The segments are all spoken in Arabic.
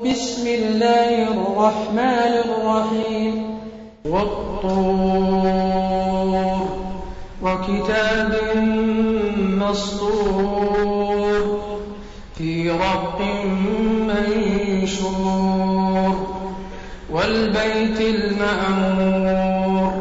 بسم الله الرحمن الرحيم. والطور وكتاب مسطور في رق منشور والبيت المعمور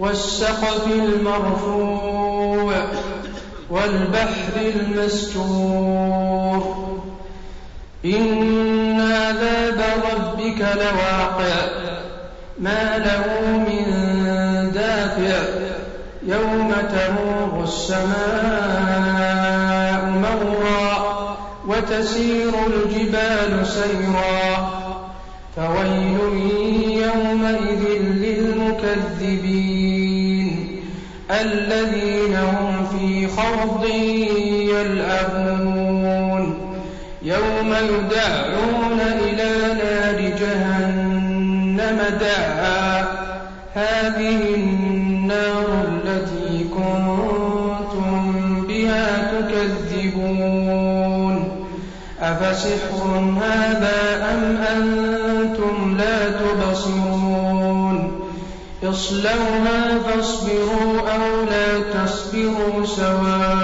والسقف المرفوع والبحر المسجور إن عذاب ربك لواقع. ما له من دافع. يوم تمور السماء مورا وتسير الجبال سيرا. فويل يومئذ للمكذبين. الذين هم في خوض يلعبون. يوم يدعون إلى نار جهنم دعا. هذه النار التي كنتم بها تكذبون. أفسحر هذا أم أنتم لا تبصرون؟ اصلوها فاصبروا أو لا تصبروا سواء.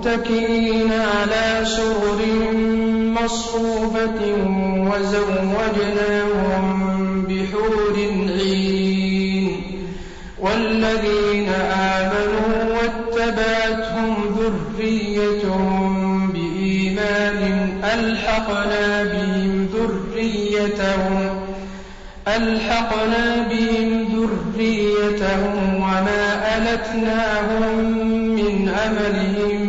متكئين على سرر مصفوفة وزوجناهم بحور عين والذين آمنوا واتبعتهم ذريتهم بإيمان ألحقنا بهم ذريتهم ألحقنا بهم ذريتهم وما ألتناهم من عملهم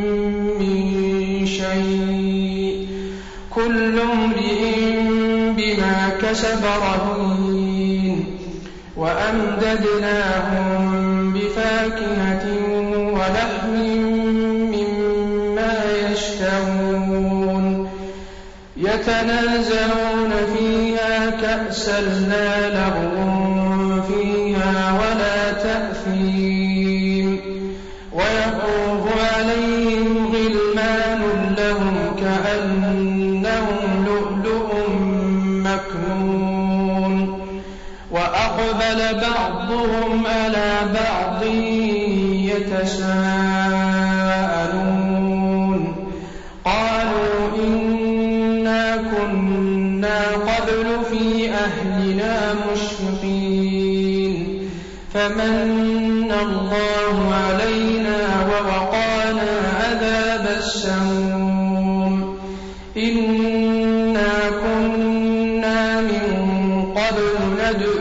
بما كسب رهين وأمددناهم بفاكهة ولحم مما يشتهون يتنازعون فيها كأسا لا لغو فيها ولا تأثيم ويطوف عليهم غلمان لهم كأنهم وأقبل بعضهم على بعض يتساءلون. قالوا إنا كنا قبل في أهلنا مشفقين. فمن الله علينا ووقانا عذاب السموم. إنا كنا من قبل ندعوه إنه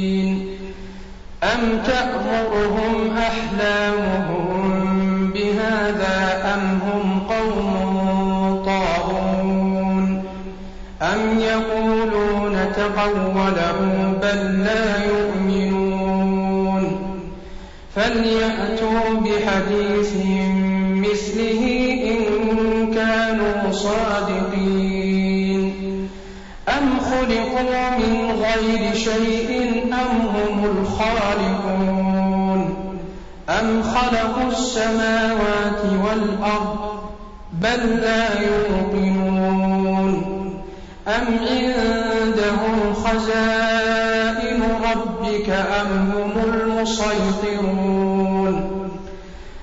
أم تأمرهم أحلامهم بهذا أم هم قوم طاغون أم يقولون تقوله بل لا يؤمنون فليأتوا بحديث مثله إن كانوا صادقين أم خلقوا من غير شيء أم هم الخالقون. أم خلقوا السماوات والأرض بل لا يوقنون. أم عندهم خزائن ربك أم هم المسيطرون.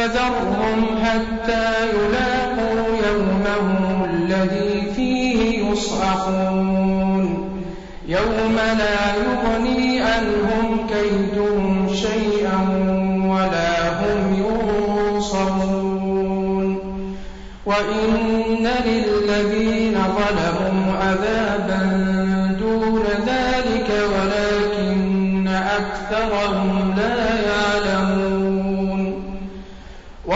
فَذَرْهُمْ حَتَّىٰ يُلَاقُوا يَوْمَهُمُ الَّذِي فِيهِ يُصْعَقُونَ. يَوْمَ لَا يُغْنِي عَنْهُمْ كَيْدُهُمْ شَيْئًا وَلَا هُمْ يُنصَرُونَ. وَإِنَّ لِلَّذِينَ ظَلَمُوا عَذَابًا دُونَ ذَٰلِكَ وَلَٰكِنَّ أَكْثَرَهُمْ لَا يَعْلَمُونَ.